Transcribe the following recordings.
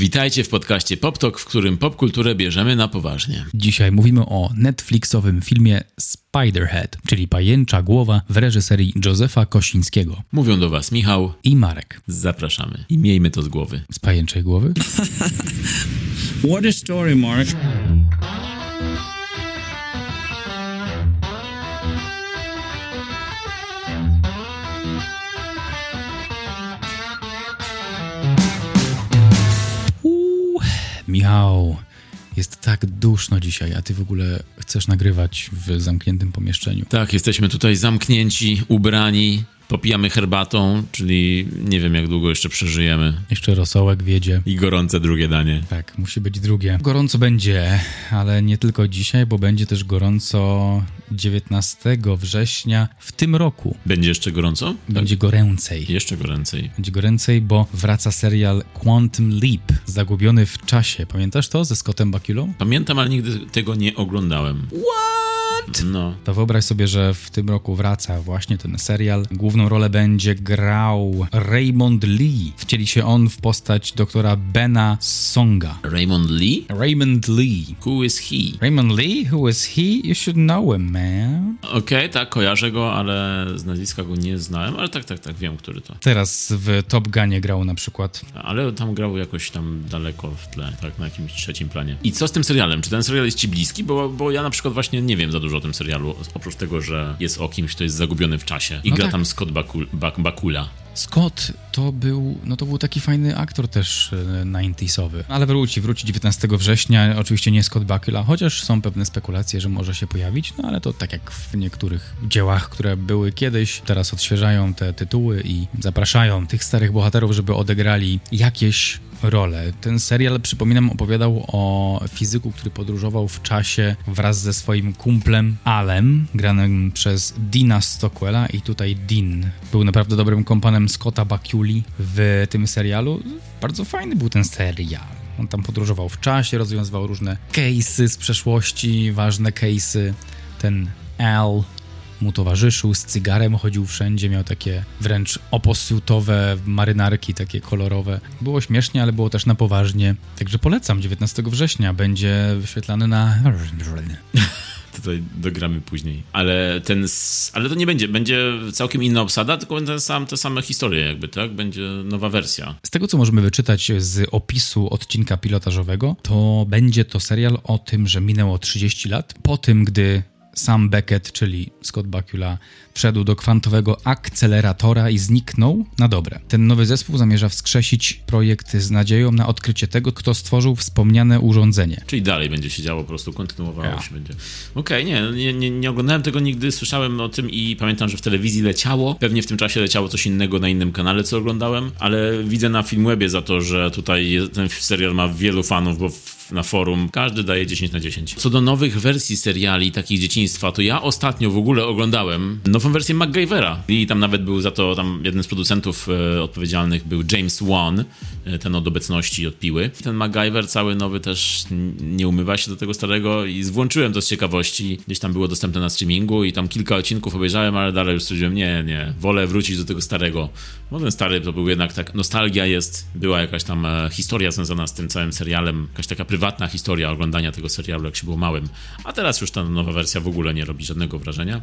Witajcie w podcaście PopTok, w którym popkulturę bierzemy na poważnie. Dzisiaj mówimy o Netflixowym filmie Spiderhead, czyli Pajęcza Głowa w reżyserii Józefa Kosińskiego. Mówią do Was Michał i Marek. Zapraszamy i miejmy to z głowy. Z Pajęczej Głowy? What a story, Mark. Michał, jest tak duszno dzisiaj, a ty w ogóle chcesz nagrywać w zamkniętym pomieszczeniu. Tak, jesteśmy tutaj zamknięci, ubrani, popijamy herbatą, czyli nie wiem jak długo jeszcze przeżyjemy. Jeszcze rosołek wiedzie. I gorące drugie danie. Tak, musi być drugie. Gorąco będzie, ale nie tylko dzisiaj, bo będzie też gorąco 19 września w tym roku. Będzie jeszcze gorąco? Będzie tak. goręcej. Jeszcze goręcej. Będzie goręcej, bo wraca serial Quantum Leap, zagubiony w czasie. Pamiętasz to ze Scottem Bakulą? Pamiętam, ale nigdy tego nie oglądałem. What? No. To wyobraź sobie, że w tym roku wraca właśnie ten serial. Główną rolę będzie grał Raymond Lee. Wcieli się on w postać doktora Bena Songa. Raymond Lee? Raymond Lee. Who is he? Raymond Lee? Who is he? You should know him, man. Okej, okay, tak, kojarzę go, ale z nazwiska go nie znałem, ale tak, tak, tak, wiem, który to. Teraz w Top Gunie grał na przykład. Ale tam grał jakoś tam daleko w tle, tak, na jakimś trzecim planie. I co z tym serialem? Czy ten serial jest ci bliski? Bo, bo ja na przykład właśnie nie wiem za dużo o tym serialu, oprócz tego, że jest o kimś, kto jest zagubiony w czasie i no gra tak. tam Scott Bakul, Bak, Bakula. Scott to był, no to był taki fajny aktor też 90sowy. E, Ale wróci, wróci 19 września. Oczywiście nie Scott Bakula, chociaż są pewne spekulacje, że może się pojawić, no ale to tak jak w niektórych dziełach, które były kiedyś, teraz odświeżają te tytuły i zapraszają tych starych bohaterów, żeby odegrali jakieś rolę. Ten serial, przypominam, opowiadał o fizyku, który podróżował w czasie wraz ze swoim kumplem Alem, granym przez Dina Stockwella i tutaj Dean był naprawdę dobrym kompanem Scotta Bakuli w tym serialu. Bardzo fajny był ten serial. On tam podróżował w czasie, rozwiązywał różne case'y z przeszłości, ważne case'y. Ten Al mu towarzyszył, z cygarem chodził wszędzie, miał takie wręcz oposutowe marynarki, takie kolorowe. Było śmiesznie, ale było też na poważnie. Także polecam, 19 września będzie wyświetlany na... Tutaj dogramy później. Ale ten, ale to nie będzie, będzie całkiem inna obsada, tylko ten sam, te same historie jakby, tak? Będzie nowa wersja. Z tego, co możemy wyczytać z opisu odcinka pilotażowego, to będzie to serial o tym, że minęło 30 lat po tym, gdy sam Beckett, czyli Scott Bakula, wszedł do kwantowego akceleratora i zniknął na dobre. Ten nowy zespół zamierza wskrzesić projekt z nadzieją na odkrycie tego, kto stworzył wspomniane urządzenie. Czyli dalej będzie się działo, po prostu kontynuowało ja. się będzie. Okej, okay, nie, nie, nie oglądałem tego nigdy, słyszałem o tym i pamiętam, że w telewizji leciało. Pewnie w tym czasie leciało coś innego na innym kanale, co oglądałem, ale widzę na Filmwebie za to, że tutaj ten serial ma wielu fanów, bo na forum każdy daje 10 na 10. Co do nowych wersji seriali takich dzieciństwa, to ja ostatnio w ogóle oglądałem nową wersję MacGyvera i tam nawet był za to tam jeden z producentów e, odpowiedzialnych był James Wan, e, ten od obecności od piły. Ten MacGyver cały nowy też nie umywa się do tego starego i włączyłem to z ciekawości. Gdzieś tam było dostępne na streamingu i tam kilka odcinków obejrzałem, ale dalej już stwierdziłem, nie, nie, wolę wrócić do tego starego. Bo ten stary to był jednak tak, nostalgia jest, była jakaś tam e, historia związana z tym całym serialem, jakaś taka prywatna historia oglądania tego serialu, jak się było małym. A teraz już ta nowa wersja w ogóle nie robi żadnego wrażenia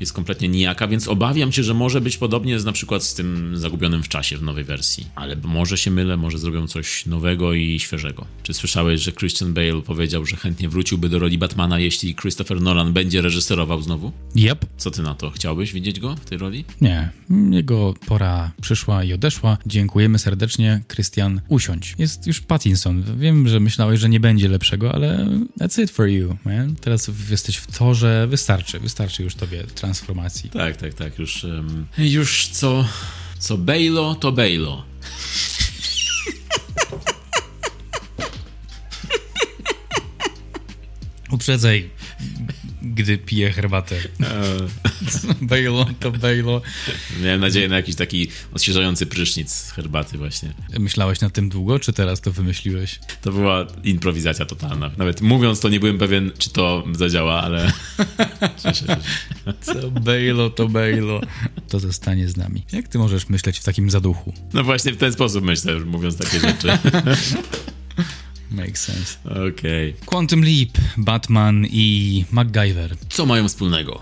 jest kompletnie nijaka, więc obawiam się, że może być podobnie z, na przykład z tym zagubionym w czasie w nowej wersji. Ale może się mylę, może zrobią coś nowego i świeżego. Czy słyszałeś, że Christian Bale powiedział, że chętnie wróciłby do roli Batmana, jeśli Christopher Nolan będzie reżyserował znowu? Yep. Co ty na to? Chciałbyś widzieć go w tej roli? Nie. Jego pora przyszła i odeszła. Dziękujemy serdecznie. Christian, usiądź. Jest już Pattinson. Wiem, że myślałeś, że nie będzie lepszego, ale that's it for you, man. Teraz jesteś w torze. Wystarczy. Wystarczy już tobie trans transformacji. Tak, tak, tak. Już, um, już co, co Bejlo, to Bejlo. Uprzedzaj gdy piję herbatę. Bejlo to bejlo. Miałem nadzieję na jakiś taki odświeżający prysznic z herbaty właśnie. Myślałeś nad tym długo, czy teraz to wymyśliłeś? To była improwizacja totalna. Nawet mówiąc to nie byłem pewien, czy to zadziała, ale... Co bejlo to bejlo. To zostanie z nami. Jak ty możesz myśleć w takim zaduchu? No właśnie w ten sposób myślę, mówiąc takie rzeczy. Makes sense. Okej. Okay. Quantum Leap, Batman i MacGyver. Co mają wspólnego?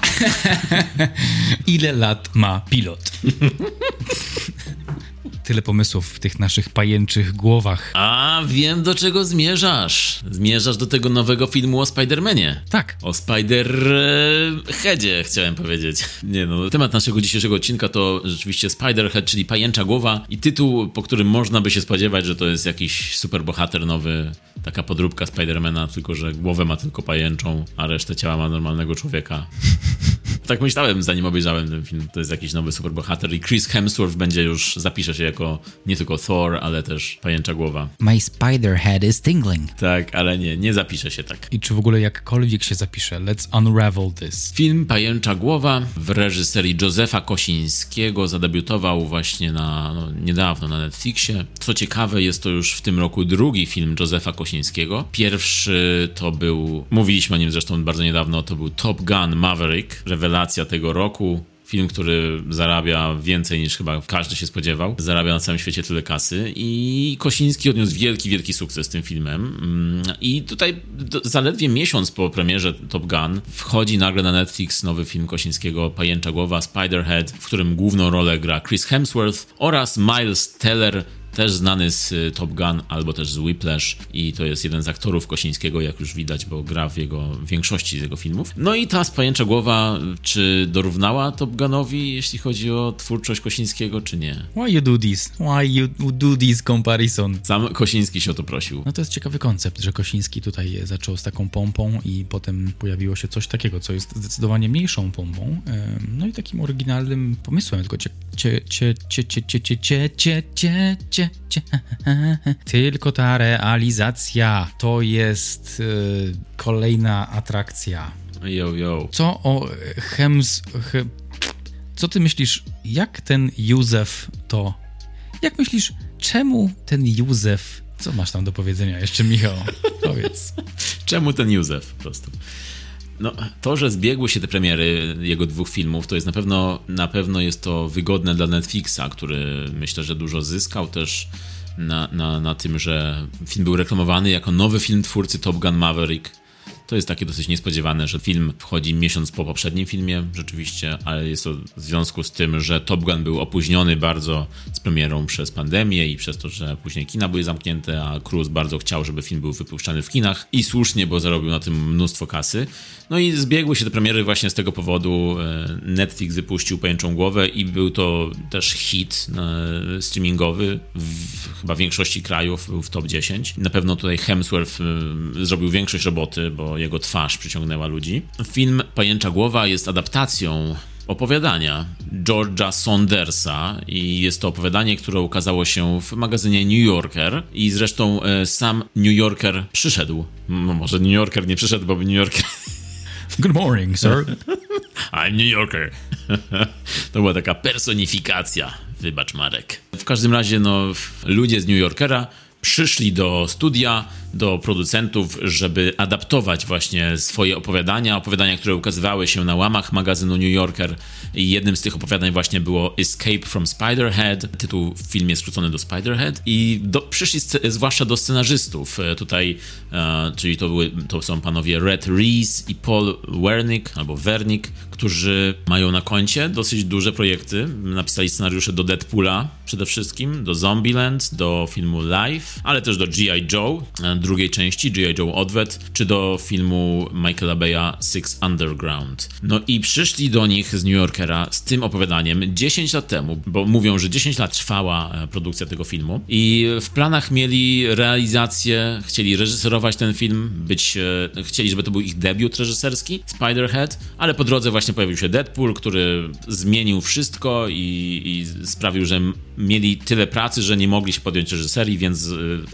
Ile lat ma pilot? Tyle pomysłów w tych naszych pajęczych głowach. A wiem do czego zmierzasz. Zmierzasz do tego nowego filmu o Spider-Manie. Tak. O Spider-Headzie chciałem powiedzieć. Nie no, temat naszego dzisiejszego odcinka to rzeczywiście Spider-Head, czyli pajęcza głowa i tytuł, po którym można by się spodziewać, że to jest jakiś superbohater nowy, taka podróbka Spidermana, tylko że głowę ma tylko pajęczą, a resztę ciała ma normalnego człowieka. Tak myślałem, zanim obejrzałem ten film. To jest jakiś nowy superbohater i Chris Hemsworth będzie już, zapisze się jako nie tylko Thor, ale też pajęcza głowa. My spider head is tingling. Tak, ale nie, nie zapisze się tak. I czy w ogóle jakkolwiek się zapisze? Let's unravel this. Film Pajęcza Głowa w reżyserii Józefa Kosińskiego zadebiutował właśnie na, no, niedawno na Netflixie. Co ciekawe, jest to już w tym roku drugi film Józefa Kosińskiego. Pierwszy to był, mówiliśmy o nim zresztą bardzo niedawno, to był Top Gun Maverick, rewelacja tego roku. Film, który zarabia więcej niż chyba każdy się spodziewał. Zarabia na całym świecie tyle kasy i Kosiński odniósł wielki, wielki sukces tym filmem. Mm, I tutaj zaledwie miesiąc po premierze Top Gun wchodzi nagle na Netflix nowy film Kosińskiego Pajęcza Głowa, Spiderhead, w którym główną rolę gra Chris Hemsworth oraz Miles Teller, też znany z y, Top Gun albo też z Whiplash i to jest jeden z aktorów Kosińskiego, jak już widać, bo gra w jego w większości z jego filmów. No i ta spajęcza głowa, czy dorównała Top Gunowi, jeśli chodzi o twórczość Kosińskiego, czy nie? Why you do this? Why you do this comparison? Sam Kosiński się o to prosił. No to jest ciekawy koncept, że Kosiński tutaj zaczął z taką pompą i potem pojawiło się coś takiego, co jest zdecydowanie mniejszą pompą. No i takim oryginalnym pomysłem, tylko cie, cie, cie, cie, cie, cie, cie, cie, cie, cie, cie, cie. Tylko ta realizacja to jest yy, kolejna atrakcja. Yo, yo. Co o Hems... He, co ty myślisz, jak ten Józef to... Jak myślisz, czemu ten Józef... Co masz tam do powiedzenia jeszcze, Michał? Powiedz. czemu ten Józef po prostu? No, to, że zbiegły się te premiery jego dwóch filmów, to jest na pewno, na pewno jest to wygodne dla Netflixa, który myślę, że dużo zyskał też na, na, na tym, że film był reklamowany jako nowy film twórcy Top Gun Maverick. To jest takie dosyć niespodziewane, że film wchodzi miesiąc po poprzednim filmie, rzeczywiście, ale jest to w związku z tym, że Top Gun był opóźniony bardzo z premierą przez pandemię i przez to, że później kina były zamknięte, a Cruise bardzo chciał, żeby film był wypuszczany w kinach i słusznie, bo zarobił na tym mnóstwo kasy. No i zbiegły się te premiery właśnie z tego powodu. Netflix wypuścił Pajęczą Głowę i był to też hit streamingowy w chyba większości krajów, był w top 10. Na pewno tutaj Hemsworth zrobił większość roboty, bo jego twarz przyciągnęła ludzi. Film Pajęcza Głowa jest adaptacją opowiadania George'a Saundersa i jest to opowiadanie, które ukazało się w magazynie New Yorker i zresztą sam New Yorker przyszedł. No może New Yorker nie przyszedł, bo New Yorker Good morning, sir. I'm New Yorker. to była taka personifikacja. Wybacz, Marek. W każdym razie, no, ludzie z New Yorkera przyszli do studia, do producentów, żeby adaptować właśnie swoje opowiadania, opowiadania, które ukazywały się na łamach magazynu New Yorker. I jednym z tych opowiadań właśnie było Escape from Spiderhead. Tytuł w filmie skrócony do Spiderhead. I do, przyszli zwłaszcza do scenarzystów. Tutaj, e, czyli to, były, to są panowie Red Reese i Paul Wernick, albo Wernick, którzy mają na koncie dosyć duże projekty. Napisali scenariusze do Deadpoola przede wszystkim, do Zombieland, do filmu Live, ale też do G.I. Joe, drugiej części, G.I. Joe Odwet, czy do filmu Michaela Beya Six Underground. No i przyszli do nich z New Yorkera z tym opowiadaniem 10 lat temu, bo mówią, że 10 lat trwała produkcja tego filmu i w planach mieli realizację, chcieli reżyserować ten film, być, chcieli, żeby to był ich debiut reżyserski, Spiderhead, ale po drodze właśnie pojawił się Deadpool, który zmienił wszystko i, i sprawił, że mieli tyle pracy, że nie mogli się podjąć reżyserii, więc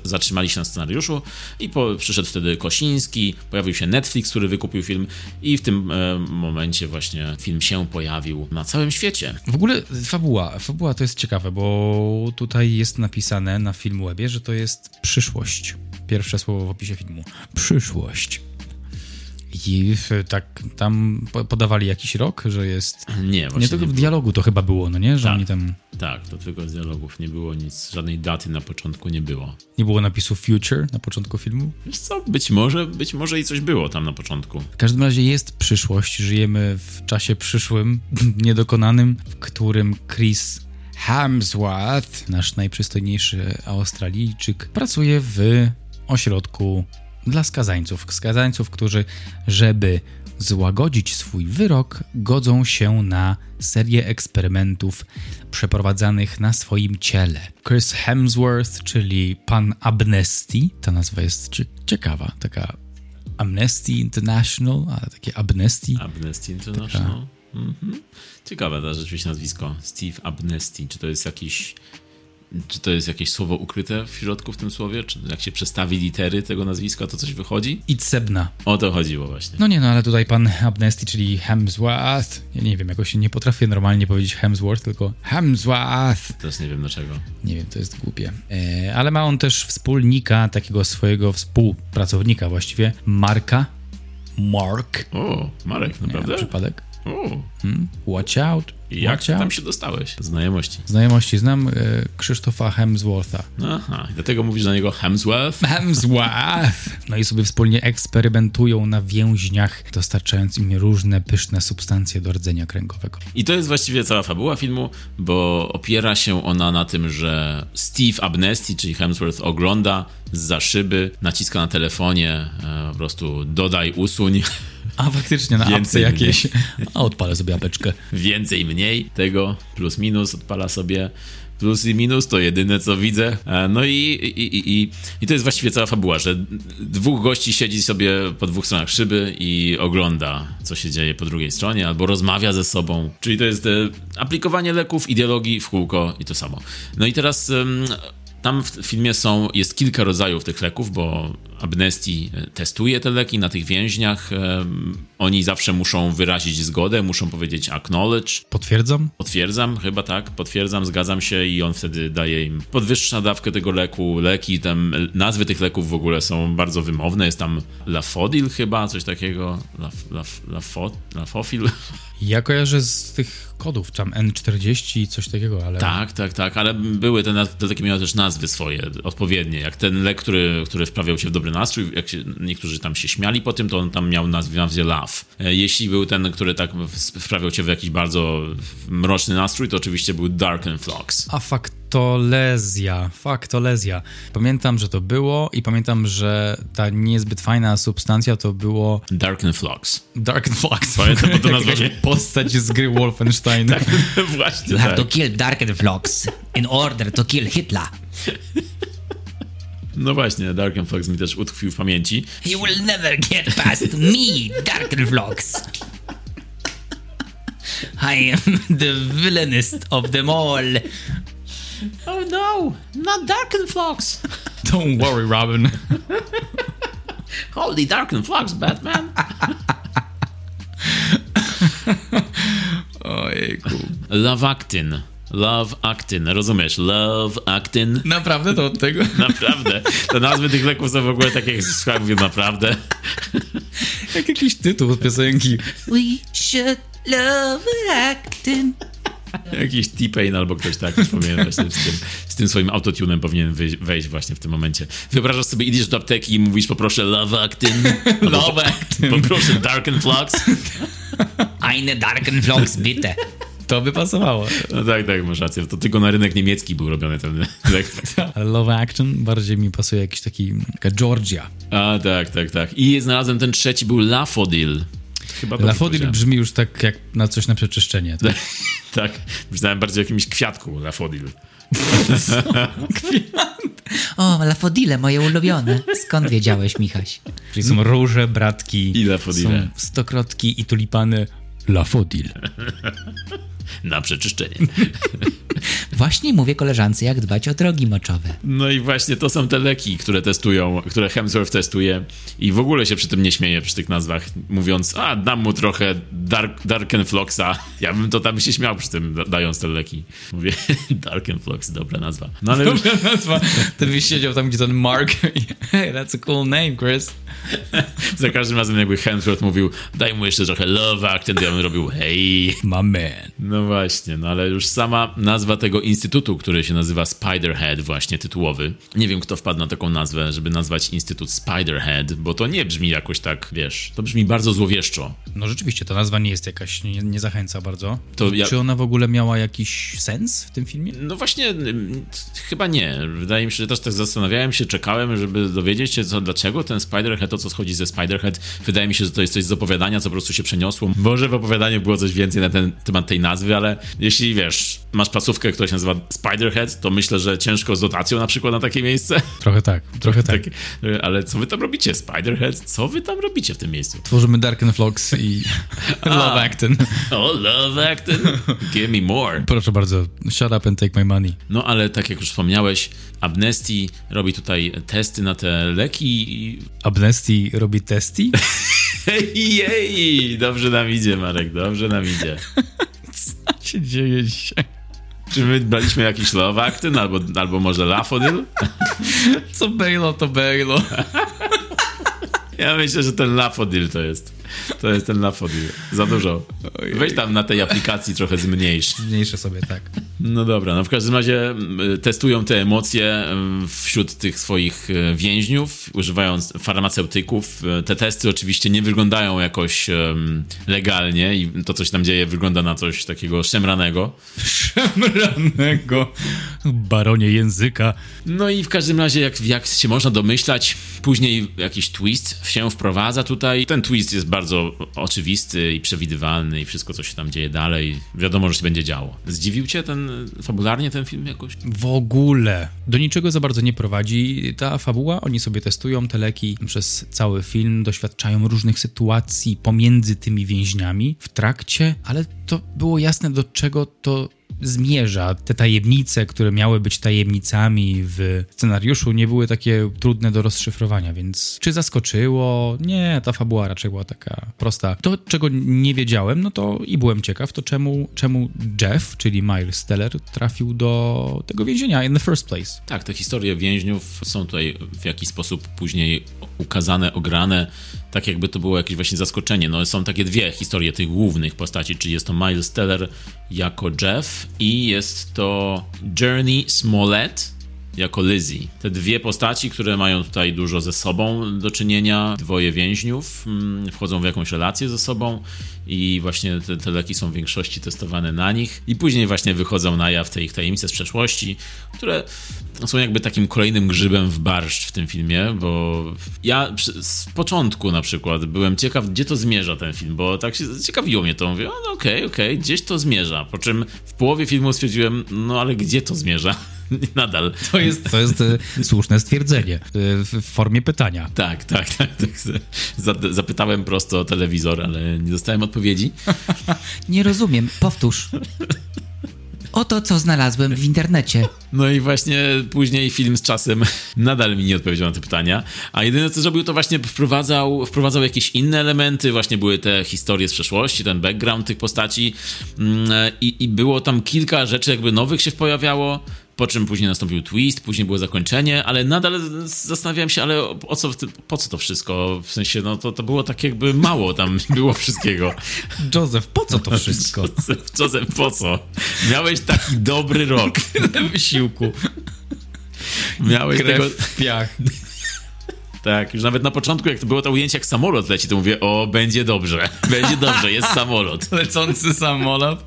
zatrzymali się na scenariuszu i po, przyszedł wtedy Kosiński, pojawił się Netflix, który wykupił film i w tym e, momencie właśnie film się pojawił na całym świecie. W ogóle fabuła, fabuła to jest ciekawe, bo tutaj jest napisane na Filmwebie, że to jest przyszłość. Pierwsze słowo w opisie filmu. Przyszłość. I tak tam podawali jakiś rok, że jest. Nie, właśnie. Nie tylko w dialogu to chyba było, no nie? Że tak, oni tam. Tak, to tylko z dialogów. Nie było nic, żadnej daty na początku nie było. Nie było napisu future na początku filmu? Wiesz co, być może, być może i coś było tam na początku. W każdym razie jest przyszłość. Żyjemy w czasie przyszłym, niedokonanym, w którym Chris Hemsworth, nasz najprzystojniejszy Australijczyk, pracuje w ośrodku dla skazańców. Skazańców, którzy, żeby złagodzić swój wyrok, godzą się na serię eksperymentów przeprowadzanych na swoim ciele. Chris Hemsworth, czyli pan Amnesty, ta nazwa jest ciekawa, taka Amnesty International, ale takie Amnesty. Amnesty International. Taka... Mhm. Ciekawe to rzeczywiście nazwisko. Steve Amnesty. Czy to jest jakiś czy to jest jakieś słowo ukryte w środku w tym słowie? Czy jak się przestawi litery tego nazwiska, to coś wychodzi? Itzebna. O to chodziło właśnie. No nie, no ale tutaj pan Amnesty, czyli Hemsworth, ja nie wiem, jakoś nie potrafię normalnie powiedzieć Hemsworth, tylko Hemsworth. Też nie wiem dlaczego. Nie wiem, to jest głupie. E, ale ma on też wspólnika, takiego swojego współpracownika właściwie, Marka. Mark. O, Marek, naprawdę? Nie, przypadek. Hmm? Watch out. Jak Watch tam out. się dostałeś? Znajomości. Znajomości. Znam e, Krzysztofa Hemswortha. Aha, i dlatego mówisz na niego Hemsworth? Hemsworth! No i sobie wspólnie eksperymentują na więźniach, dostarczając im różne pyszne substancje do rdzenia kręgowego. I to jest właściwie cała fabuła filmu, bo opiera się ona na tym, że Steve Abnesti, czyli Hemsworth, ogląda za szyby, naciska na telefonie, e, po prostu dodaj, usuń a faktycznie na apce jakieś. A odpalę sobie apeczkę. Więcej, mniej tego, plus minus odpala sobie. Plus i minus to jedyne co widzę. E, no i, i, i, i, i to jest właściwie cała fabuła, że dwóch gości siedzi sobie po dwóch stronach szyby i ogląda, co się dzieje po drugiej stronie, albo rozmawia ze sobą. Czyli to jest e, aplikowanie leków, ideologii w kółko i to samo. No i teraz. Tam w filmie są, jest kilka rodzajów tych leków, bo Amnesty testuje te leki na tych więźniach. Oni zawsze muszą wyrazić zgodę, muszą powiedzieć acknowledge. Potwierdzam? Potwierdzam, chyba tak, potwierdzam, zgadzam się i on wtedy daje im podwyższa dawkę tego leku. Leki, tam nazwy tych leków w ogóle są bardzo wymowne. Jest tam Lafodil chyba, coś takiego. Laf, laf, lafo, lafofil. Ja kojarzę z tych kodów, tam N40 i coś takiego, ale... Tak, tak, tak, ale były te, te takie miały też nazwy swoje, odpowiednie, jak ten lek, który, który wprawiał się w dobry nastrój, jak się, niektórzy tam się śmiali po tym, to on tam miał nazwę, nazwę Love. Jeśli był ten, który tak wprawiał cię w jakiś bardzo mroczny nastrój, to oczywiście był Dark and Flux. A faktolezja, faktolezja. Pamiętam, że to było i pamiętam, że ta niezbyt fajna substancja to było... Dark and Flux. Dark and Flux. Pamiętam, bo to nazwanie... postać z gry Wolfenstein. tak, właśnie You have tak. to kill Dark and Flux in order to kill Hitler. No właśnie, Dark Fox mi też utkwił w pamięci. You will never get past me, Dark Fox. I am the villainest of them all. Oh no, not Dark Fox. Don't worry, Robin. Holy Dark Fox, Batman. Ojejku. Lavactin. Love Actin, rozumiesz? Love Actin. Naprawdę to od tego? Naprawdę. Te nazwy tych leków są w ogóle takie, jak mówię, naprawdę. Jak jakiś tytuł z piosenki. We should love acting. Jakiś T-Pain albo ktoś tak, już powinien właśnie z tym, z tym swoim autotunem powinien wejść właśnie w tym momencie. Wyobrażasz sobie, idziesz do apteki i mówisz poproszę Love Actin. Love Actin. Poproszę Dark and Flux. Eine Dark and Flux, bitte. To by pasowało. No tak, tak, masz rację. To tylko na rynek niemiecki był robiony ten lek. Ale Love Action bardziej mi pasuje jakiś taki, taka Georgia. A, tak, tak, tak. I znalazłem ten trzeci, był Lafodil. Chyba Lafodil brzmi już tak jak na coś na przeczyszczenie. Tak, tak. myślałem bardziej o jakimś kwiatku Lafodil. o, lafodile, moje ulubione. Skąd wiedziałeś, Michaś? Czyli są róże, bratki, I lafodile. są stokrotki i tulipany. Lafodil. na przeczyszczenie. Właśnie mówię koleżance, jak dbać o drogi moczowe. No i właśnie to są te leki, które testują, które Hemsworth testuje i w ogóle się przy tym nie śmieje przy tych nazwach, mówiąc, a dam mu trochę Dark, Darkenfloxa. Ja bym to tam się śmiał przy tym, dając te leki. Mówię, Darkenflox, dobra nazwa. No ale Dobra nazwa. Ty byś siedział tam, gdzie ten Mark. Hey, that's a cool name, Chris. za każdym razem jakby Hemsworth mówił, daj mu jeszcze trochę love acting, ja bym robił hej. My man. No właśnie, no ale już sama nazwa tego instytutu, który się nazywa Spiderhead, właśnie tytułowy. Nie wiem, kto wpadł na taką nazwę, żeby nazwać instytut Spiderhead, bo to nie brzmi jakoś tak, wiesz, to brzmi bardzo złowieszczo. No rzeczywiście, ta nazwa nie jest jakaś, nie, nie zachęca bardzo. Ja- Czy ona w ogóle miała jakiś sens w tym filmie? No właśnie, chyba nie. Wydaje mi się, że też tak zastanawiałem się, czekałem, żeby dowiedzieć się, co, dlaczego ten Spiderhead, to co schodzi ze Spiderhead. Wydaje mi się, że to jest coś z opowiadania, co po prostu się przeniosło. Może w opowiadaniu było coś więcej na ten temat tej nazwy, ale jeśli wiesz, masz placówkę, która się nazywa Spiderhead, to myślę, że ciężko z dotacją na przykład na takie miejsce. Trochę tak, trochę tak. Tak, ale co wy tam robicie, Spiderhead? Co wy tam robicie w tym miejscu? Tworzymy Darkenflox i Love Acton. Oh, love acting. Give me more. Proszę bardzo, shut up and take my money. No ale tak jak już wspomniałeś, Amnesty robi tutaj testy na te leki. Amnesty robi testy? Hej, jej! Dobrze nam idzie, Marek, dobrze nam idzie. Co się dzieje dzisiaj? Czy my braliśmy jakiś love acting, albo, albo może Lafodil? Co Bejlo, to Bejlo. Ja myślę, że ten Lafodil to jest. To jest ten Lafodil. Za dużo. Weź tam na tej aplikacji trochę zmniejsz. Mniejsze sobie, tak. No dobra, no w każdym razie y, testują te emocje y, wśród tych swoich y, więźniów, używając farmaceutyków. Y, Te testy oczywiście nie wyglądają jakoś legalnie i to, co się tam dzieje, wygląda na coś takiego szemranego. Szemranego baronie języka. No i w każdym razie, jak, jak się można domyślać, później jakiś twist się wprowadza tutaj. Ten twist jest bardzo oczywisty i przewidywalny i wszystko, co się tam dzieje dalej, wiadomo, że się będzie działo. Zdziwił cię ten, fabularnie ten film jakoś? W ogóle. Do niczego za bardzo nie prowadzi ta fabuła. Oni sobie testują te leki przez cały film, doświadczają różnych sytuacji pomiędzy tymi więźniami w trakcie, ale to było jasne, do czego to zmierza. Te tajemnice, które miały być tajemnicami w scenariuszu, nie były takie trudne do rozszyfrowania, więc czy zaskoczyło? Nie, ta fabuła raczej była taka prosta. To, czego nie wiedziałem, no to i byłem ciekaw, to czemu, czemu Jeff, czyli Miles Teller, trafił do tego więzienia in the first place. Tak, te historie więźniów są tutaj w jakiś sposób później ukazane, ograne, tak jakby to było jakieś właśnie zaskoczenie. No są takie dwie historie tych głównych postaci, czyli jest to Miles Teller jako Jeff i jest to Journey Smollett jako Lizzie. Te dwie postaci, które mają tutaj dużo ze sobą do czynienia, dwoje więźniów, mm, wchodzą w jakąś relację ze sobą i właśnie te, te leki są w większości testowane na nich i później właśnie wychodzą na jaw te ich tajemnice z przeszłości, które są jakby takim kolejnym grzybem w barszcz w tym filmie, bo ja z początku na przykład byłem ciekaw, gdzie to zmierza ten film, bo tak się ciekawiło mnie to, mówię, no okej, okej, gdzieś to zmierza, po czym w połowie filmu stwierdziłem, no ale gdzie to zmierza? Nadal. To jest, to jest e, słuszne stwierdzenie e, w, formie pytania. Tak, tak, tak. tak. Za- Zapytałem prosto o telewizor, ale nie dostałem odpowiedzi. Nie rozumiem, powtórz. Oto co znalazłem w internecie. No i właśnie później film z czasem nadal mi nie odpowiedział na te pytania, a jedyne co zrobił to właśnie wprowadzał, wprowadzał jakieś inne elementy, właśnie były te historie z przeszłości, ten background tych postaci mm, i, i było tam kilka rzeczy jakby nowych się pojawiało, po czym później nastąpił twist, później było zakończenie, ale nadal zastanawiałem się, ale o, co, po co to wszystko? W sensie, no to, to było tak jakby mało tam było wszystkiego. Józef, po co to wszystko? Józef, Józef, po co? Miałeś taki dobry rok. Tyle wysiłku. Miałeś tego... Krew w piach. Tak, już nawet na początku, jak to było to ujęcie, jak samolot leci, to mówię, o, będzie dobrze, będzie dobrze, jest samolot. Lecący samolot.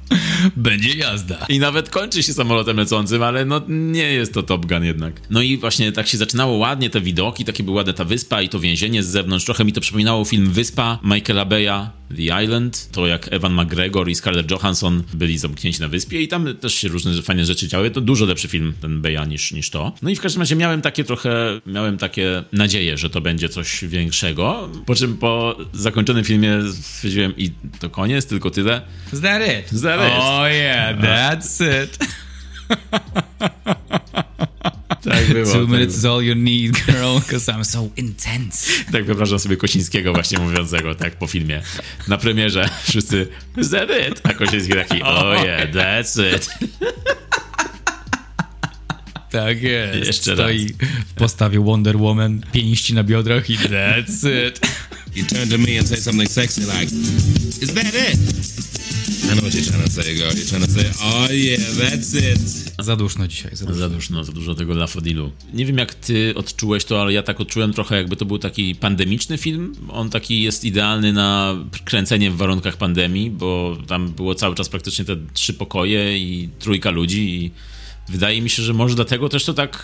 Będzie jazda. I nawet kończy się samolotem lecącym, ale no nie jest to Top Gun jednak. No i właśnie tak się zaczynało ładnie, te widoki, takie była ładna ta wyspa i to więzienie z zewnątrz. Trochę mi to przypominało film Wyspa Michaela Beya, The Island. To jak Evan McGregor i Scarlett Johansson byli zamknięci na wyspie i tam też się różne fajne rzeczy działy. To dużo lepszy film ten Beya niż, niż to. No i w każdym razie miałem takie trochę, miałem takie nadzieje, że to będzie coś większego. Po czym po zakończonym filmie stwierdziłem i to koniec, tylko tyle. Is that it? Is that it? Oh yeah, that's it. Tak było. Two tak minutes było. is all you need, girl, because I'm so intense. Tak wyobrażam sobie Kosińskiego właśnie mówiącego, tak, po filmie. Na premierze wszyscy, is that it? A Kosiński taki, oh yeah, that's it. Tak jest. Jeszcze Stoi w postawie Wonder Woman, pięści na biodrach i that's it. You turn to me and say something sexy like, Is that it? I know what you're trying to say, girl. You're trying to say, Oh yeah, that's it. Za duszno dzisiaj, za duszno. Za dużo, za dużo tego Lafodilu. Nie wiem jak ty odczułeś to, ale ja tak odczułem trochę jakby to był taki pandemiczny film. On taki jest idealny na kręcenie w warunkach pandemii, bo tam było cały czas praktycznie te trzy pokoje i trójka ludzi i wydaje mi się, że może dlatego też to tak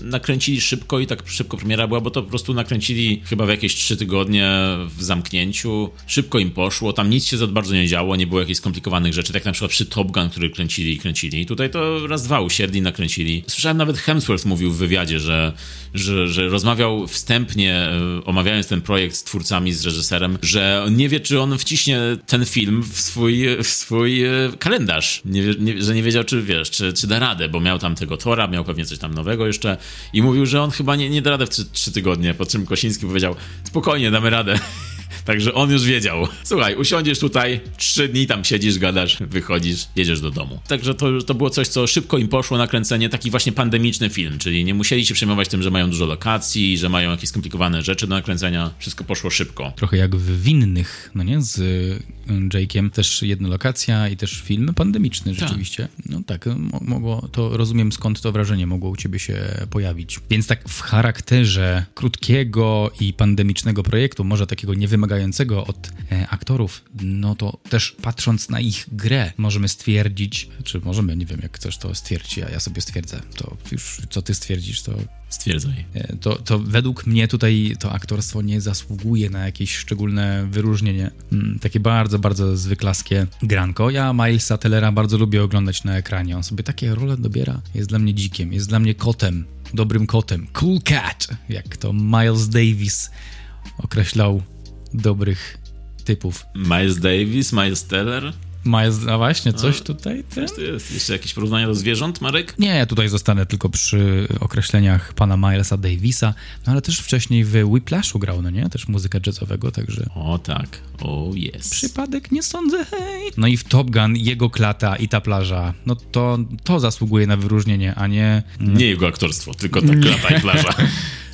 e, nakręcili szybko i tak szybko premiera była, bo to po prostu nakręcili chyba w jakieś trzy tygodnie w zamknięciu. Szybko im poszło, tam nic się za bardzo nie działo, nie było jakichś skomplikowanych rzeczy, tak na przykład przy Top Gun, który kręcili i kręcili. Tutaj to raz, dwa usiedli, nakręcili. Słyszałem nawet Hemsworth mówił w wywiadzie, że, że, że rozmawiał wstępnie, e, omawiając ten projekt z twórcami, z reżyserem, że nie wie, czy on wciśnie ten film w swój, w swój e, kalendarz. Nie, nie, że nie wiedział, czy wiesz, czy, czy da radę, bo miał tam tego Tora, miał pewnie coś tam nowego jeszcze i mówił, że on chyba nie, nie da radę w trzy, trzy tygodnie, po czym Kosiński powiedział, spokojnie, damy radę. Także on już wiedział. Słuchaj, usiądziesz tutaj, trzy dni tam siedzisz, gadasz, wychodzisz, jedziesz do domu. Także to, to było coś, co szybko im poszło na kręcenie, taki właśnie pandemiczny film, czyli nie musieli się przejmować tym, że mają dużo lokacji, że mają jakieś skomplikowane rzeczy do nakręcenia. Wszystko poszło szybko. Trochę jak w Winnych, no nie? Z y, Jake'iem. Też jedna lokacja i też film pandemiczny rzeczywiście. No tak, mo- mogło, to rozumiem skąd to wrażenie mogło u ciebie się pojawić. Więc tak w charakterze krótkiego i pandemicznego projektu, może takiego niewymagającego od e, aktorów, no to też patrząc na ich grę, możemy stwierdzić, czy możemy, nie wiem jak chcesz to stwierdzić, a ja sobie stwierdzę, to już co ty stwierdzisz, to Stwierdzaj. E, to, to według mnie tutaj to aktorstwo nie zasługuje na jakieś szczególne wyróżnienie. Mm, takie bardzo, bardzo zwyklaskie granko. Ja Milesa Tellera bardzo lubię oglądać na ekranie. On sobie takie role dobiera. Jest dla mnie dzikiem, jest dla mnie kotem, dobrym kotem. Cool cat, jak to Miles Davis określał dobrych typów. Miles Davis, Miles Teller. Miles, a właśnie, coś tutaj? Ten? To jest jeszcze jakieś porównania do zwierząt, Marek? Nie, ja tutaj zostanę tylko przy określeniach pana Milesa Davisa, no ale też wcześniej w Whiplashu grał, no nie? Też muzykę jazzowego, także O tak, o jest. przypadek nie sądzę, hej. No i w Top Gun jego klata i ta plaża, no to, to zasługuje na wyróżnienie, a nie, Nie jego aktorstwo, tylko ta klata i plaża.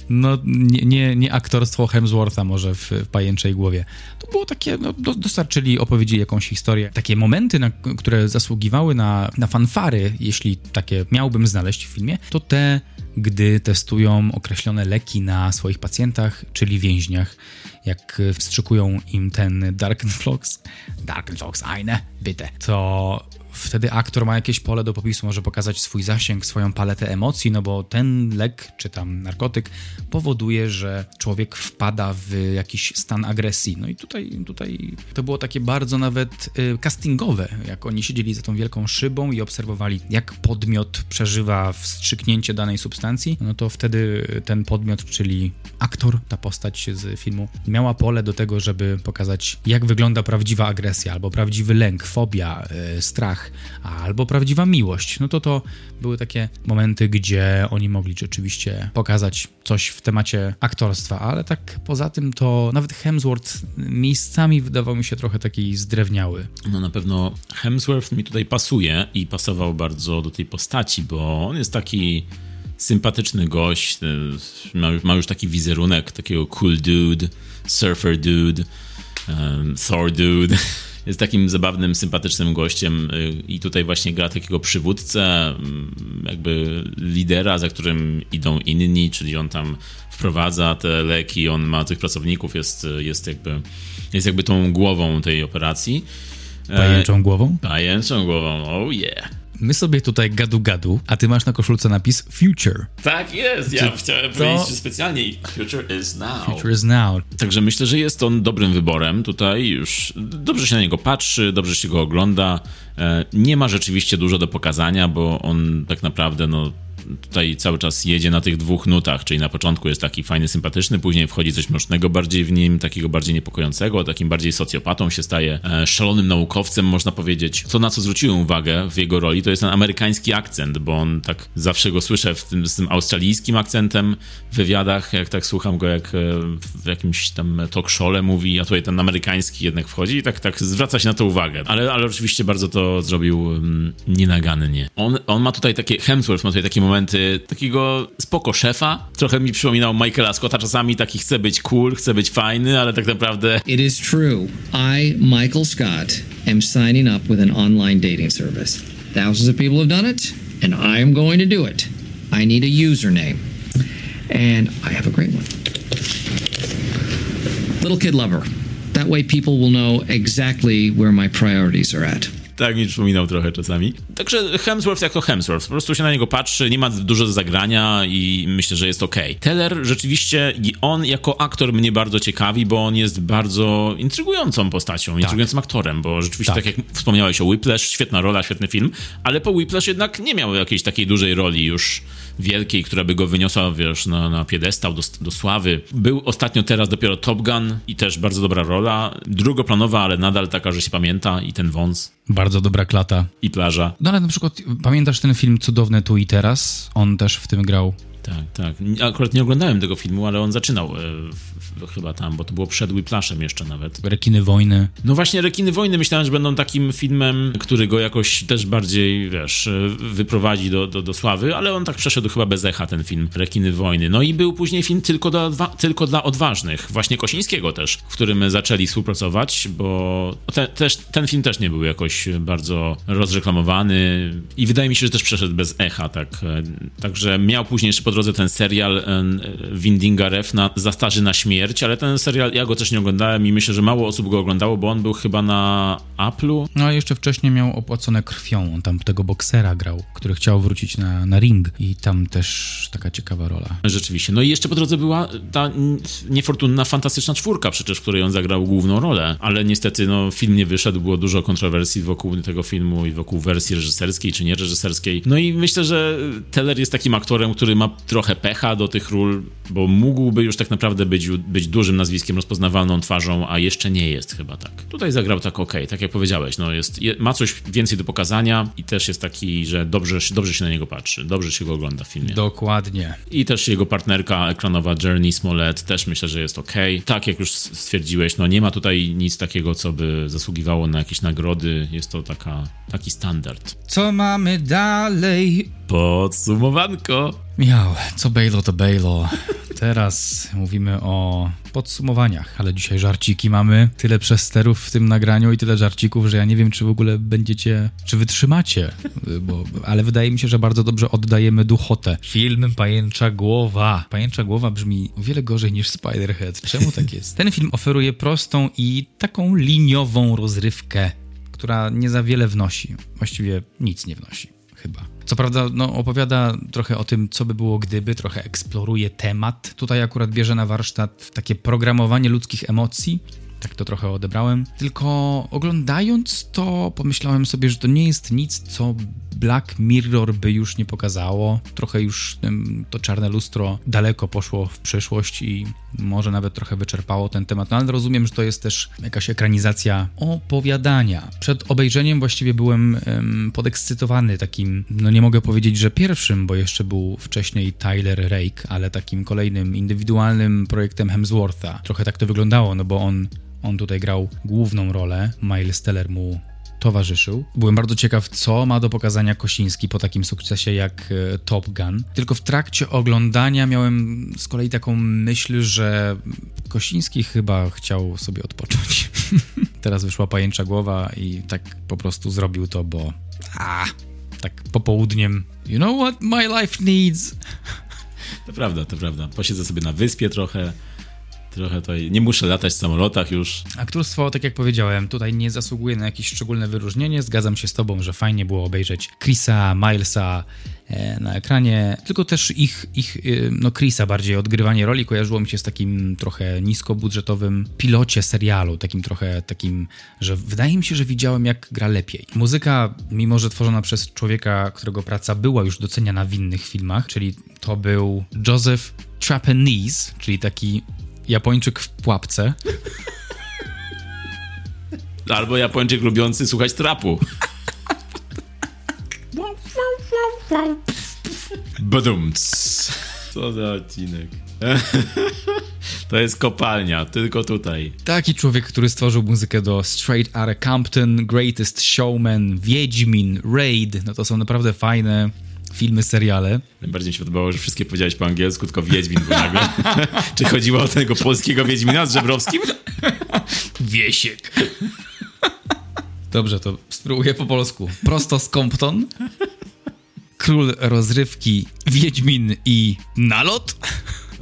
no, nie, nie, nie aktorstwo Hemswortha może w, w pajęczej głowie. To było takie, no, do, dostarczyli, opowiedzieli jakąś historię. Takie momenty, na, które zasługiwały na, na fanfary, jeśli takie miałbym znaleźć w filmie, to te, gdy testują określone leki na swoich pacjentach, czyli więźniach, jak wstrzykują im ten Darkenflox, Darkenflox, eine, bitte, to wtedy aktor ma jakieś pole do popisu, może pokazać swój zasięg, swoją paletę emocji, no bo ten lek czy tam narkotyk powoduje, że człowiek wpada w jakiś stan agresji. No i tutaj, tutaj to było takie bardzo nawet y, castingowe, jak oni siedzieli za tą wielką szybą i obserwowali, jak podmiot przeżywa wstrzyknięcie danej substancji, no to wtedy ten podmiot, czyli aktor, ta postać z filmu, miała pole do tego, żeby pokazać, jak wygląda prawdziwa agresja, albo prawdziwy lęk, fobia, y, albo prawdziwa miłość. No to to były takie momenty, gdzie oni mogli rzeczywiście pokazać coś w temacie aktorstwa, ale tak poza tym to nawet Hemsworth miejscami wydawał mi się trochę taki zdrewniały. No na pewno Hemsworth mi tutaj pasuje i pasował bardzo do tej postaci, bo on jest taki sympatyczny gość, y, ma, ma już taki wizerunek takiego cool dude, surfer dude, um, Thor dude. Jest takim zabawnym, sympatycznym gościem y, i tutaj właśnie gra takiego przywódcę, mm, jakby lidera, za którym idą inni, czyli on tam wprowadza te leki, on ma tych pracowników, jest, jest jakby jest jakby tą głową tej operacji. E, Pajęczą głową? Pajęczą głową, oh yeah. My sobie tutaj gadu-gadu, a ty masz na koszulce napis Future. Tak jest, ja chciałem to- powiedzieć specjalnie Future is now. Future is now. Także myślę, że jest on dobrym wyborem tutaj już. Dobrze się na niego patrzy, dobrze się go ogląda. E, Nie ma rzeczywiście dużo do pokazania, bo on tak naprawdę no, tutaj cały czas jedzie na tych dwóch nutach, czyli na początku jest taki fajny, sympatyczny, później wchodzi coś mrocznego bardziej w nim, takiego bardziej niepokojącego, takim bardziej socjopatą się staje, e, szalonym naukowcem, można powiedzieć. To, na co zwróciłem uwagę w jego roli, to jest ten amerykański akcent, bo on tak zawsze go słyszę w tym, z tym australijskim akcentem w wywiadach, jak tak słucham go, jak e, w jakimś tam talk show'le mówi, a tutaj ten amerykański jednak wchodzi i tak, tak zwraca się na to uwagę. Ale, ale oczywiście bardzo to zrobił um, nienagannie. On, on ma tutaj takie, Hemsworth ma tutaj takie momenty takiego spoko szefa. Trochę mi przypominał Michaela Scotta czasami, taki chce być cool, chce być fajny, ale tak naprawdę... It is true. I, Michael Scott, am signing up with an online dating service. Thousands of people have done it, and I am going to do it. I need a username. And I have a great one. Little Kid Lover. That way people will know exactly where my priorities are at. Tak mi przypominał trochę czasami. Także Hemsworth jak to Hemsworth. Po prostu się na niego patrzy, nie ma dużo do zagrania i myślę, że jest okej. Okay. Teller rzeczywiście, on jako aktor mnie bardzo ciekawi, bo on jest bardzo intrygującą postacią, tak. intrygującym aktorem, bo rzeczywiście, tak. tak jak wspomniałeś o Whiplash, świetna rola, świetny film, ale po Whiplash jednak nie miał jakiejś takiej dużej roli już wielkiej, która by go wyniosła, wiesz, na, na piedestał do, do sławy. Był ostatnio teraz dopiero Top Gun i też bardzo dobra rola. Drugoplanowa, ale nadal taka, że się pamięta i ten wąs. Bardzo dobra klata. I plaża. No ale na przykład pamiętasz ten film Cudowne tu i teraz? On też w tym grał. Tak, tak. Akurat nie oglądałem tego filmu, ale on zaczynał e, w, w, chyba tam, bo to było przed Whiplashem jeszcze nawet. Rekiny Wojny. No właśnie, Rekiny Wojny myślałem, że będą takim filmem, który go jakoś też bardziej, wiesz, e, wyprowadzi do, do, do sławy, ale on tak przeszedł chyba bez echa, ten film Rekiny Wojny. No i był później film tylko dla, tylko dla odważnych, właśnie Kosińskiego też, w którym zaczęli współpracować, bo te, też, ten film też nie był jakoś bardzo rozreklamowany i wydaje mi się, że też przeszedł bez echa, tak. E, także miał później jeszcze po drodze ten serial Windinga Refna Za starzy na śmierć, ale ten serial ja go też nie oglądałem i myślę, że mało osób go oglądało, bo on był chyba na Apple'u. No a jeszcze wcześniej miał opłacone krwią. On tam tego boksera grał, który chciał wrócić na, na ring i tam też taka ciekawa rola. Rzeczywiście. No i jeszcze po drodze była ta niefortunna, fantastyczna czwórka przecież, w której on zagrał główną rolę, ale niestety no, film nie wyszedł, było dużo kontrowersji wokół tego filmu i wokół wersji reżyserskiej czy nie reżyserskiej. No i myślę, że Teller jest takim aktorem, który ma trochę pecha do tych ról, bo mógłby już tak naprawdę być, być dużym nazwiskiem, rozpoznawalną twarzą, a jeszcze nie jest chyba tak. Tutaj zagrał tak ok, tak jak powiedziałeś, no jest, ma coś więcej do pokazania i też jest taki, że dobrze, dobrze się na niego patrzy, dobrze się go ogląda w filmie. Dokładnie. I też jego partnerka ekranowa Journey Smollett też myślę, że jest ok. Tak jak już stwierdziłeś, no nie ma tutaj nic takiego, co by zasługiwało na jakieś nagrody, jest to taka, taki standard. Co mamy dalej? Podsumowanko. Miał, co Bejlo to Bejlo. Teraz mówimy o podsumowaniach, ale dzisiaj żarciki mamy. Tyle przesterów w tym nagraniu i tyle żarcików, że ja nie wiem, czy w ogóle będziecie, czy wytrzymacie. Bo, ale wydaje mi się, że bardzo dobrze oddajemy duchotę. Film Pajęcza Głowa. Pajęcza Głowa brzmi o wiele gorzej niż Spiderhead. Czemu tak jest? Ten film oferuje prostą i taką liniową rozrywkę, która nie za wiele wnosi. Właściwie nic nie wnosi, chyba. Co prawda, no, opowiada trochę o tym, co by było gdyby, trochę eksploruje temat. Tutaj akurat bierze na warsztat takie programowanie ludzkich emocji. Tak to trochę odebrałem. Tylko oglądając to, pomyślałem sobie, że to nie jest nic, co Black Mirror by już nie pokazało. Trochę już to czarne lustro daleko poszło w przyszłość i może nawet trochę wyczerpało ten temat, no ale rozumiem, że to jest też jakaś ekranizacja opowiadania. Przed obejrzeniem właściwie byłem podekscytowany takim, no nie mogę powiedzieć, że pierwszym, bo jeszcze był wcześniej Tyler Rake, ale takim kolejnym indywidualnym projektem Hemswortha. Trochę tak to wyglądało, no bo on on tutaj grał główną rolę, Miles Teller mu towarzyszył. Byłem bardzo ciekaw, co ma do pokazania Kosiński po takim sukcesie jak e, Top Gun. Tylko w trakcie oglądania miałem z kolei taką myśl, że Kosiński chyba chciał sobie odpocząć. Teraz wyszła pajęcza głowa i tak po prostu zrobił to, bo a, tak popołudniem you know what my life needs. To prawda, to prawda. Posiedzę sobie na wyspie trochę, trochę tutaj nie muszę latać w samolotach już. Aktorstwo, tak jak powiedziałem, tutaj nie zasługuje na jakieś szczególne wyróżnienie. Zgadzam się z tobą, że fajnie było obejrzeć Chrisa, Milesa e, na ekranie, tylko też ich, ich e, no Chrisa bardziej odgrywanie roli kojarzyło mi się z takim trochę niskobudżetowym pilocie serialu, takim trochę takim, że wydaje mi się, że widziałem jak gra lepiej. Muzyka, mimo że tworzona przez człowieka, którego praca była już doceniana w innych filmach, czyli to był Joseph Trapanese, czyli taki Japończyk w pułapce. Albo Japończyk lubiący słuchać trapu. Badumc. Co za odcinek. To jest kopalnia, tylko tutaj. Taki człowiek, który stworzył muzykę do Straight Outta Compton, Greatest Showman, Wiedźmin, Raid, no to są naprawdę fajne filmy, seriale. Najbardziej mi się podobało, że wszystkie powiedziałeś po angielsku, tylko Wiedźmin był nagle. Czy chodziło o tego polskiego Wiedźmina z Żebrowskim? Wiesiek. Dobrze, to spróbuję po polsku. Prosto z Compton. Król rozrywki, Wiedźmin i Nalot.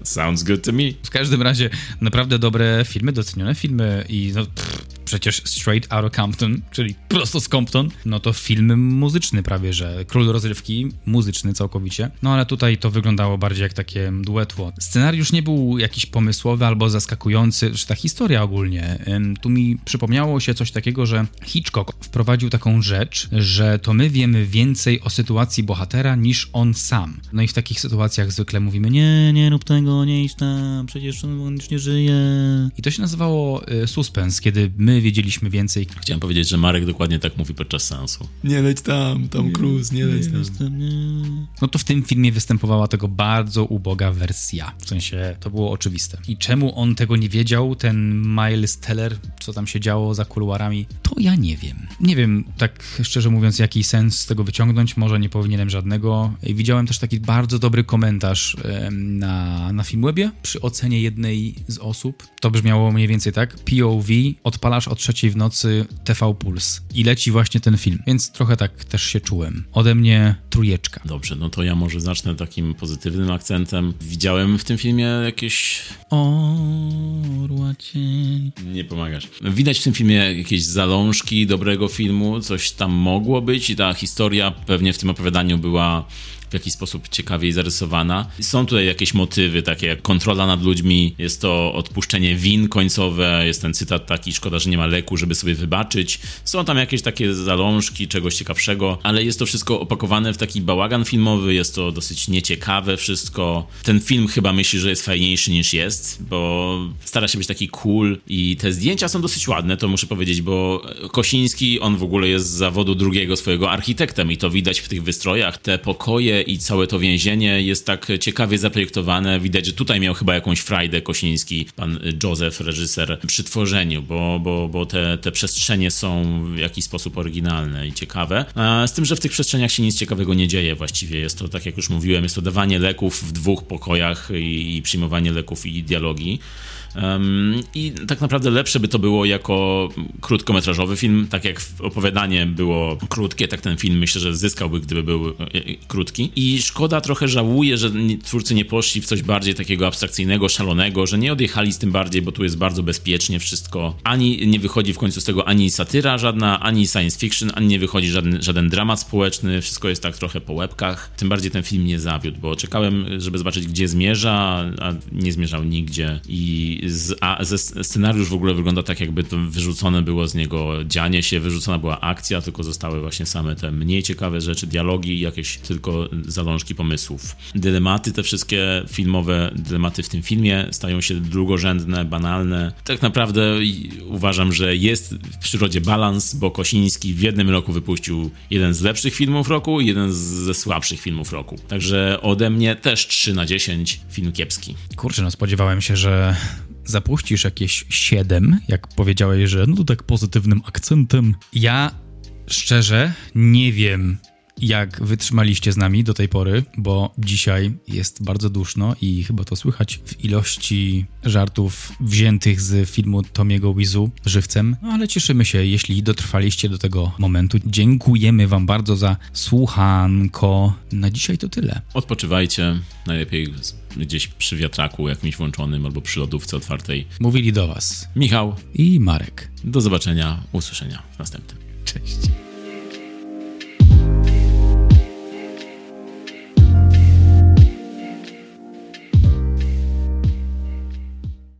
Sounds good to me. W każdym razie naprawdę dobre filmy, docenione filmy i no, pff, przecież Straight Outta Compton, czyli prosto z Compton, no to film muzyczny prawie, że król rozrywki, muzyczny całkowicie. No ale tutaj to wyglądało bardziej jak takie duetło. Scenariusz nie był jakiś pomysłowy albo zaskakujący, czy ta historia ogólnie. Tu mi przypomniało się coś takiego, że Hitchcock wprowadził taką rzecz, że to my wiemy więcej o sytuacji bohatera niż on sam. No i w takich sytuacjach zwykle mówimy, nie, nie rób tego, nie idź tam, przecież on już nie żyje. I to się nazywało y, suspens, kiedy my wiedzieliśmy więcej. Chciałem powiedzieć, że Marek dokładnie tak mówi podczas sensu. Nie leć tam, Tom Cruise, nie leć tam. No to w tym filmie występowała tego bardzo uboga wersja. W sensie to było oczywiste. I czemu on tego nie wiedział, ten Miles Teller, co tam się działo za kuluarami, ja nie wiem. Nie wiem, tak szczerze mówiąc, jaki sens z tego wyciągnąć. Może nie powinienem żadnego. Widziałem też taki bardzo dobry komentarz na, na Filmwebie przy ocenie jednej z osób. To brzmiało mniej więcej tak. POV, odpalasz o trzeciej w nocy TV Puls i leci właśnie ten film. Więc trochę tak też się czułem. Ode mnie trójeczka. Dobrze, no to ja może zacznę takim pozytywnym akcentem. Widziałem w tym filmie jakieś... Orła cień. Nie pomagasz. Widać w tym filmie jakieś zalążki dobrego filmu, coś tam mogło być i ta historia pewnie w tym opowiadaniu była w jakiś sposób ciekawiej zarysowana. Są tutaj jakieś motywy, takie jak kontrola nad ludźmi, jest to odpuszczenie win końcowe, jest ten cytat taki, szkoda, że nie ma leku, żeby sobie wybaczyć. Są tam jakieś takie zalążki czegoś ciekawszego, ale jest to wszystko opakowane w taki bałagan filmowy, jest to dosyć nieciekawe wszystko. Ten film chyba myśli, że jest fajniejszy niż jest, bo stara się być taki cool i te zdjęcia są dosyć ładne, to muszę powiedzieć, bo Kosiński, on w ogóle jest z zawodu drugiego swojego architektem i to widać w tych wystrojach. Te pokoje i całe to więzienie jest tak ciekawie zaprojektowane. Widać, że tutaj miał chyba jakąś frajdę Kosiński, pan Józef, reżyser, przy tworzeniu, bo, bo, bo te, te przestrzenie są w jakiś sposób oryginalne i ciekawe. Z tym, że w tych przestrzeniach się nic ciekawego nie dzieje właściwie. Jest to, tak jak już mówiłem, jest to dawanie leków w dwóch pokojach i, i przyjmowanie leków i dialogi. Um, I tak naprawdę lepsze by to było jako krótkometrażowy film. Tak jak opowiadanie było krótkie, tak ten film myślę, że zyskałby, gdyby był e, krótki. I szkoda, trochę żałuję, że twórcy nie poszli w coś bardziej takiego abstrakcyjnego, szalonego, że nie odjechali z tym bardziej, bo tu jest bardzo bezpiecznie wszystko. Ani nie wychodzi w końcu z tego ani satyra żadna, ani science fiction, ani nie wychodzi żaden, żaden dramat społeczny. Wszystko jest tak trochę po łebkach. Tym bardziej ten film nie zawiódł, bo czekałem, żeby zobaczyć, gdzie zmierza, a nie zmierzał nigdzie. I z, a ze scenariusz w ogóle wygląda tak, jakby to wyrzucone było z niego dzianie się, wyrzucona była akcja, tylko zostały właśnie same te mniej ciekawe rzeczy, dialogi i jakieś tylko zalążki pomysłów. Dylematy, te wszystkie filmowe dylematy w tym filmie stają się drugorzędne, banalne. Tak naprawdę uważam, że jest w przyrodzie balans, bo Kosiński w jednym roku wypuścił jeden z lepszych filmów roku i jeden ze słabszych filmów roku. Także ode mnie też 3 na 10 film kiepski. Kurczę, no spodziewałem się, że zapuścisz jakieś 7, jak powiedziałeś, że no to tak pozytywnym akcentem. Ja szczerze nie wiem, jak wytrzymaliście z nami do tej pory, bo dzisiaj jest bardzo duszno i chyba to słychać w ilości żartów wziętych z filmu Tomiego Wizu żywcem. No ale cieszymy się, jeśli dotrwaliście do tego momentu. Dziękujemy Wam bardzo za słuchanko. Na dzisiaj to tyle. Odpoczywajcie, najlepiej gdzieś przy wiatraku jakimś włączonym albo przy lodówce otwartej. Mówili do Was Michał, i Marek. do zobaczenia, usłyszenia w następnym. Cześć.